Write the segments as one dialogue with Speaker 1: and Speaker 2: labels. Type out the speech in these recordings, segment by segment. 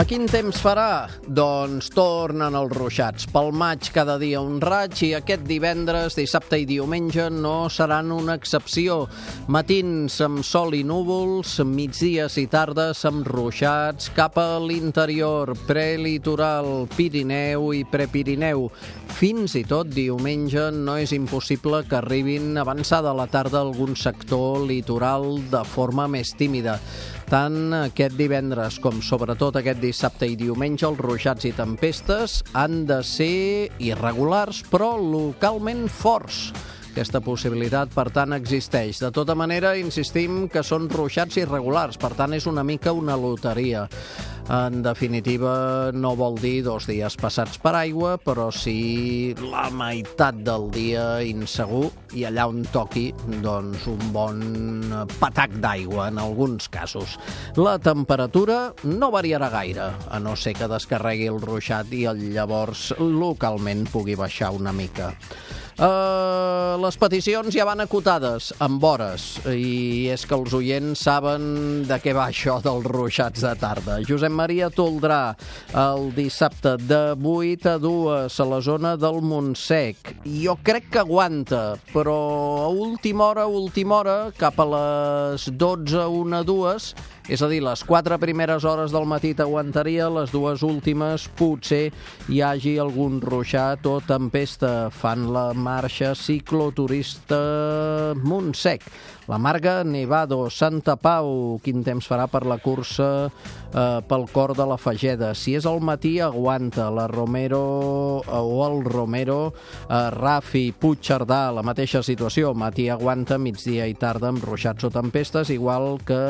Speaker 1: A quin temps farà? Doncs tornen els ruixats. Pel maig cada dia un raig i aquest divendres, dissabte i diumenge no seran una excepció. Matins amb sol i núvols, migdies i tardes amb ruixats cap a l'interior, prelitoral, Pirineu i prepirineu. Fins i tot diumenge no és impossible que arribin avançada la tarda algun sector litoral de forma més tímida. Tant aquest divendres com sobretot aquest dissabte i diumenge els ruixats i tempestes han de ser irregulars però localment forts. Aquesta possibilitat, per tant, existeix. De tota manera, insistim que són ruixats irregulars, per tant, és una mica una loteria. En definitiva, no vol dir dos dies passats per aigua, però sí la meitat del dia insegur i allà on toqui, doncs, un bon patac d'aigua, en alguns casos. La temperatura no variarà gaire, a no ser que descarregui el ruixat i el llavors localment pugui baixar una mica. Uh, les peticions ja van acotades, amb hores, i és que els oients saben de què va això dels ruixats de tarda. Josep Maria Toldrà, el dissabte de 8 a 2 a la zona del Montsec. Jo crec que aguanta, però a última hora, última hora, cap a les 12, 1, 2, és a dir, les quatre primeres hores del matí t'aguantaria, les dues últimes potser hi hagi algun ruixat o tempesta. Fan la marxa cicloturista Montsec. La Marga, Nevado, Santa Pau, quin temps farà per la cursa eh, pel cor de la Fageda. Si és al matí, aguanta. La Romero eh, o el Romero, eh, Rafi, Puigcerdà, la mateixa situació. Matí aguanta, migdia i tarda amb ruixats o tempestes, igual que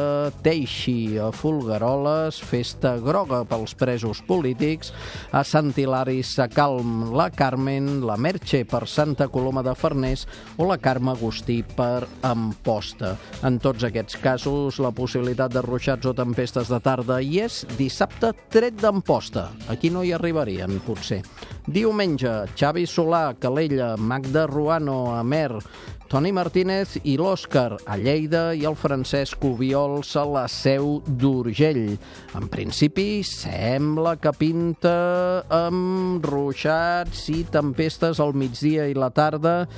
Speaker 1: Teixi, a Fulgaroles, festa groga pels presos polítics, a Sant Hilari, Sacalm, la Carmen, la Merche per Santa Coloma de Farners o la Carme Agustí per Amposta costa. En tots aquests casos, la possibilitat de ruixats o tempestes de tarda hi és dissabte tret d'Amposta. Aquí no hi arribarien, potser. Diumenge, Xavi Solà, Calella, Magda Ruano, Amer, Toni Martínez i l'Òscar a Lleida i el Francesc Ubiols a la Seu d'Urgell. En principi, sembla que pinta amb ruixats i tempestes al migdia i la tarda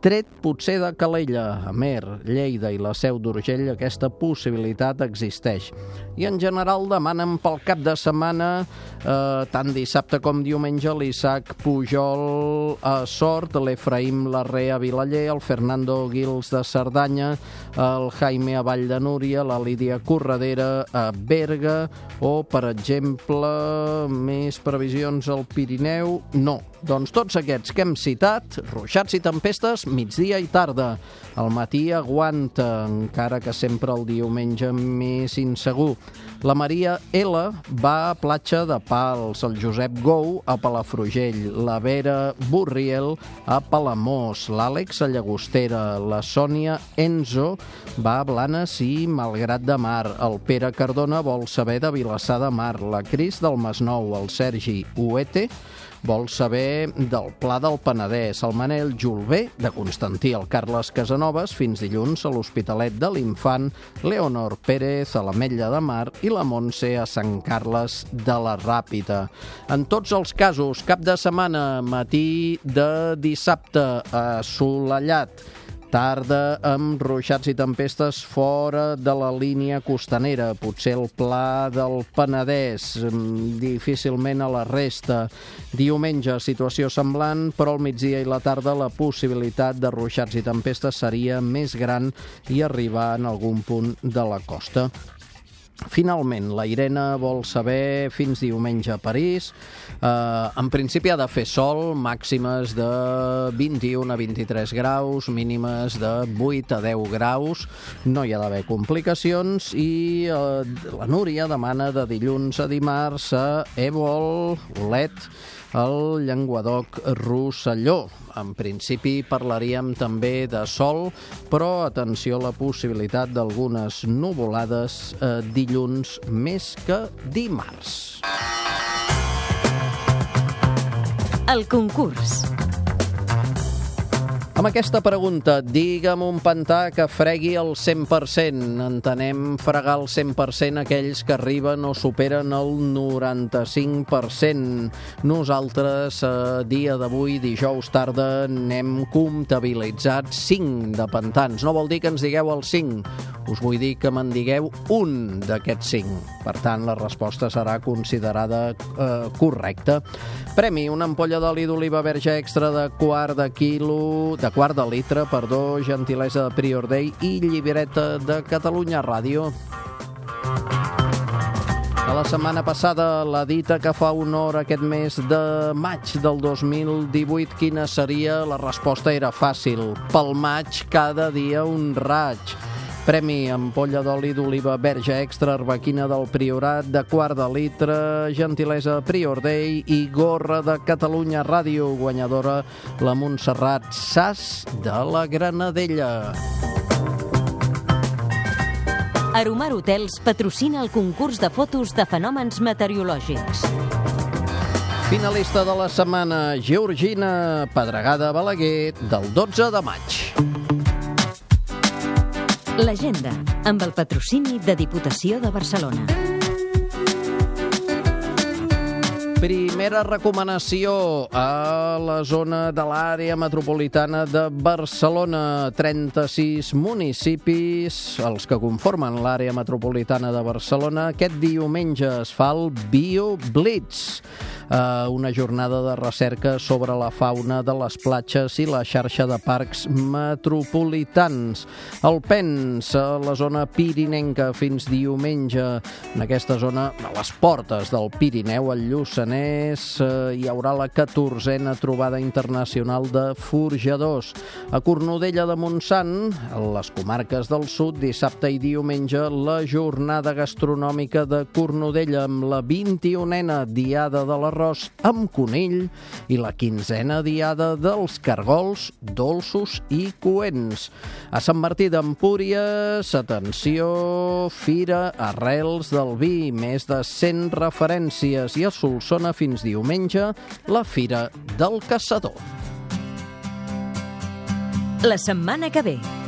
Speaker 1: tret potser de Calella, Amer, Lleida i la Seu d'Urgell, aquesta possibilitat existeix. I en general demanen pel cap de setmana, eh, tant dissabte com diumenge, l'Isaac Pujol a Sort, l'Efraïm Larrea Vilaller, el Fernando Guils de Cerdanya, el Jaime a Vall de Núria, la Lídia Corredera a Berga, o, per exemple, més previsions al Pirineu? No. Doncs tots aquests que hem citat, ruixats i tempestes, migdia i tarda. Al matí aguanta, encara que sempre el diumenge més insegur. La Maria L va a Platja de Pals, el Josep Gou a Palafrugell, la Vera Burriel a Palamós, l'Àlex a Llagostera, la Sònia Enzo va a Blanes i Malgrat de Mar, el Pere Cardona vol saber de Vilassar de Mar, la Cris del Masnou, el Sergi Uete vol saber del Pla del Penedès, el Manel Julbé de Constantí, el Carles Casanovas, fins dilluns a l'Hospitalet de l'Infant, Leonor Pérez a l'Ametlla de Mar i la Montse a Sant Carles de la Ràpita. En tots els casos, cap de setmana, matí de dissabte, assolellat, Tarda amb ruixats i tempestes fora de la línia costanera, potser el pla del Penedès, mm, difícilment a la resta. Diumenge, situació semblant, però al migdia i la tarda la possibilitat de ruixats i tempestes seria més gran i arribar en algun punt de la costa. Finalment, la Irene vol saber fins diumenge a París. Eh, en principi ha de fer sol, màximes de 21 a 23 graus, mínimes de 8 a 10 graus. No hi ha d'haver complicacions i eh, la Núria demana de dilluns a dimarts a Evol, Olet, el Llenguadoc Rosselló. En principi parlaríem també de sol, però atenció a la possibilitat d'algunes nuvolades eh, dilluns més que dimarts.
Speaker 2: el concurs.
Speaker 1: Amb aquesta pregunta, digue'm un pantà que fregui el 100%. Entenem fregar el 100% aquells que arriben o superen el 95%. Nosaltres, a dia d'avui, dijous tarda, n'hem comptabilitzat 5 de pantans. No vol dir que ens digueu el 5, us vull dir que me'n digueu un d'aquests 5. Per tant, la resposta serà considerada eh, correcta. Premi, una ampolla d'oli d'oliva verge extra de quart de quilo, de quart de litre, perdó, gentilesa de Prior Day i llibreta de Catalunya Ràdio. A la setmana passada, la dita que fa honor aquest mes de maig del 2018, quina seria? La resposta era fàcil. Pel maig, cada dia un raig. Premi ampolla d'oli d'oliva verge extra arbequina del Priorat de quart de litre, gentilesa Prior Day i gorra de Catalunya Ràdio, guanyadora la Montserrat Sas de la Granadella.
Speaker 2: Aromar Hotels patrocina el concurs de fotos de fenòmens meteorològics.
Speaker 1: Finalista de la setmana, Georgina Pedregada Balaguer, del 12 de maig.
Speaker 2: L'agenda, amb el patrocini de Diputació de Barcelona.
Speaker 1: Primera recomanació a la zona de l'àrea metropolitana de Barcelona. 36 municipis, els que conformen l'àrea metropolitana de Barcelona. Aquest diumenge es fa el Bio Blitz, eh, una jornada de recerca sobre la fauna de les platges i la xarxa de parcs metropolitans. El PENS, a la zona pirinenca, fins diumenge, en aquesta zona, a les portes del Pirineu, el Lluçanès, eh, hi haurà la 14a trobada internacional de forjadors. A Cornudella de Montsant, a les comarques del sud, dissabte i diumenge, la jornada gastronòmica de Cornudella amb la 21a Diada de l'Arròs amb conill i la 15a Diada dels cargols dolços i coents. A Sant Martí d'Empúries, atenció, Fira Arrels del Vi, més de 100 referències i a Solsona fins diumenge la Fira del Caçador.
Speaker 2: La setmana que ve.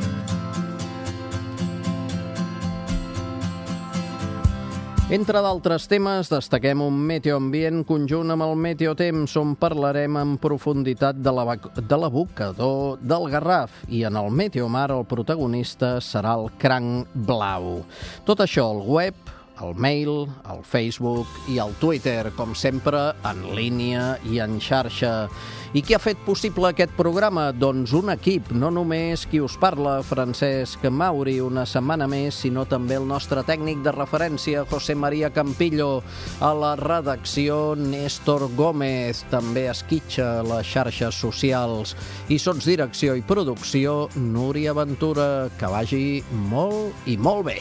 Speaker 1: Entre d'altres temes, destaquem un meteoambient conjunt amb el meteotemps on parlarem en profunditat de l'abocador la, del Garraf i en el meteomar el protagonista serà el cranc blau. Tot això al web, al mail, al Facebook i al Twitter, com sempre, en línia i en xarxa. I qui ha fet possible aquest programa? Doncs un equip, no només qui us parla, Francesc Mauri, una setmana més, sinó també el nostre tècnic de referència, José María Campillo, a la redacció, Néstor Gómez, també esquitxa les xarxes socials, i sots direcció i producció, Núria Ventura. Que vagi molt i molt bé.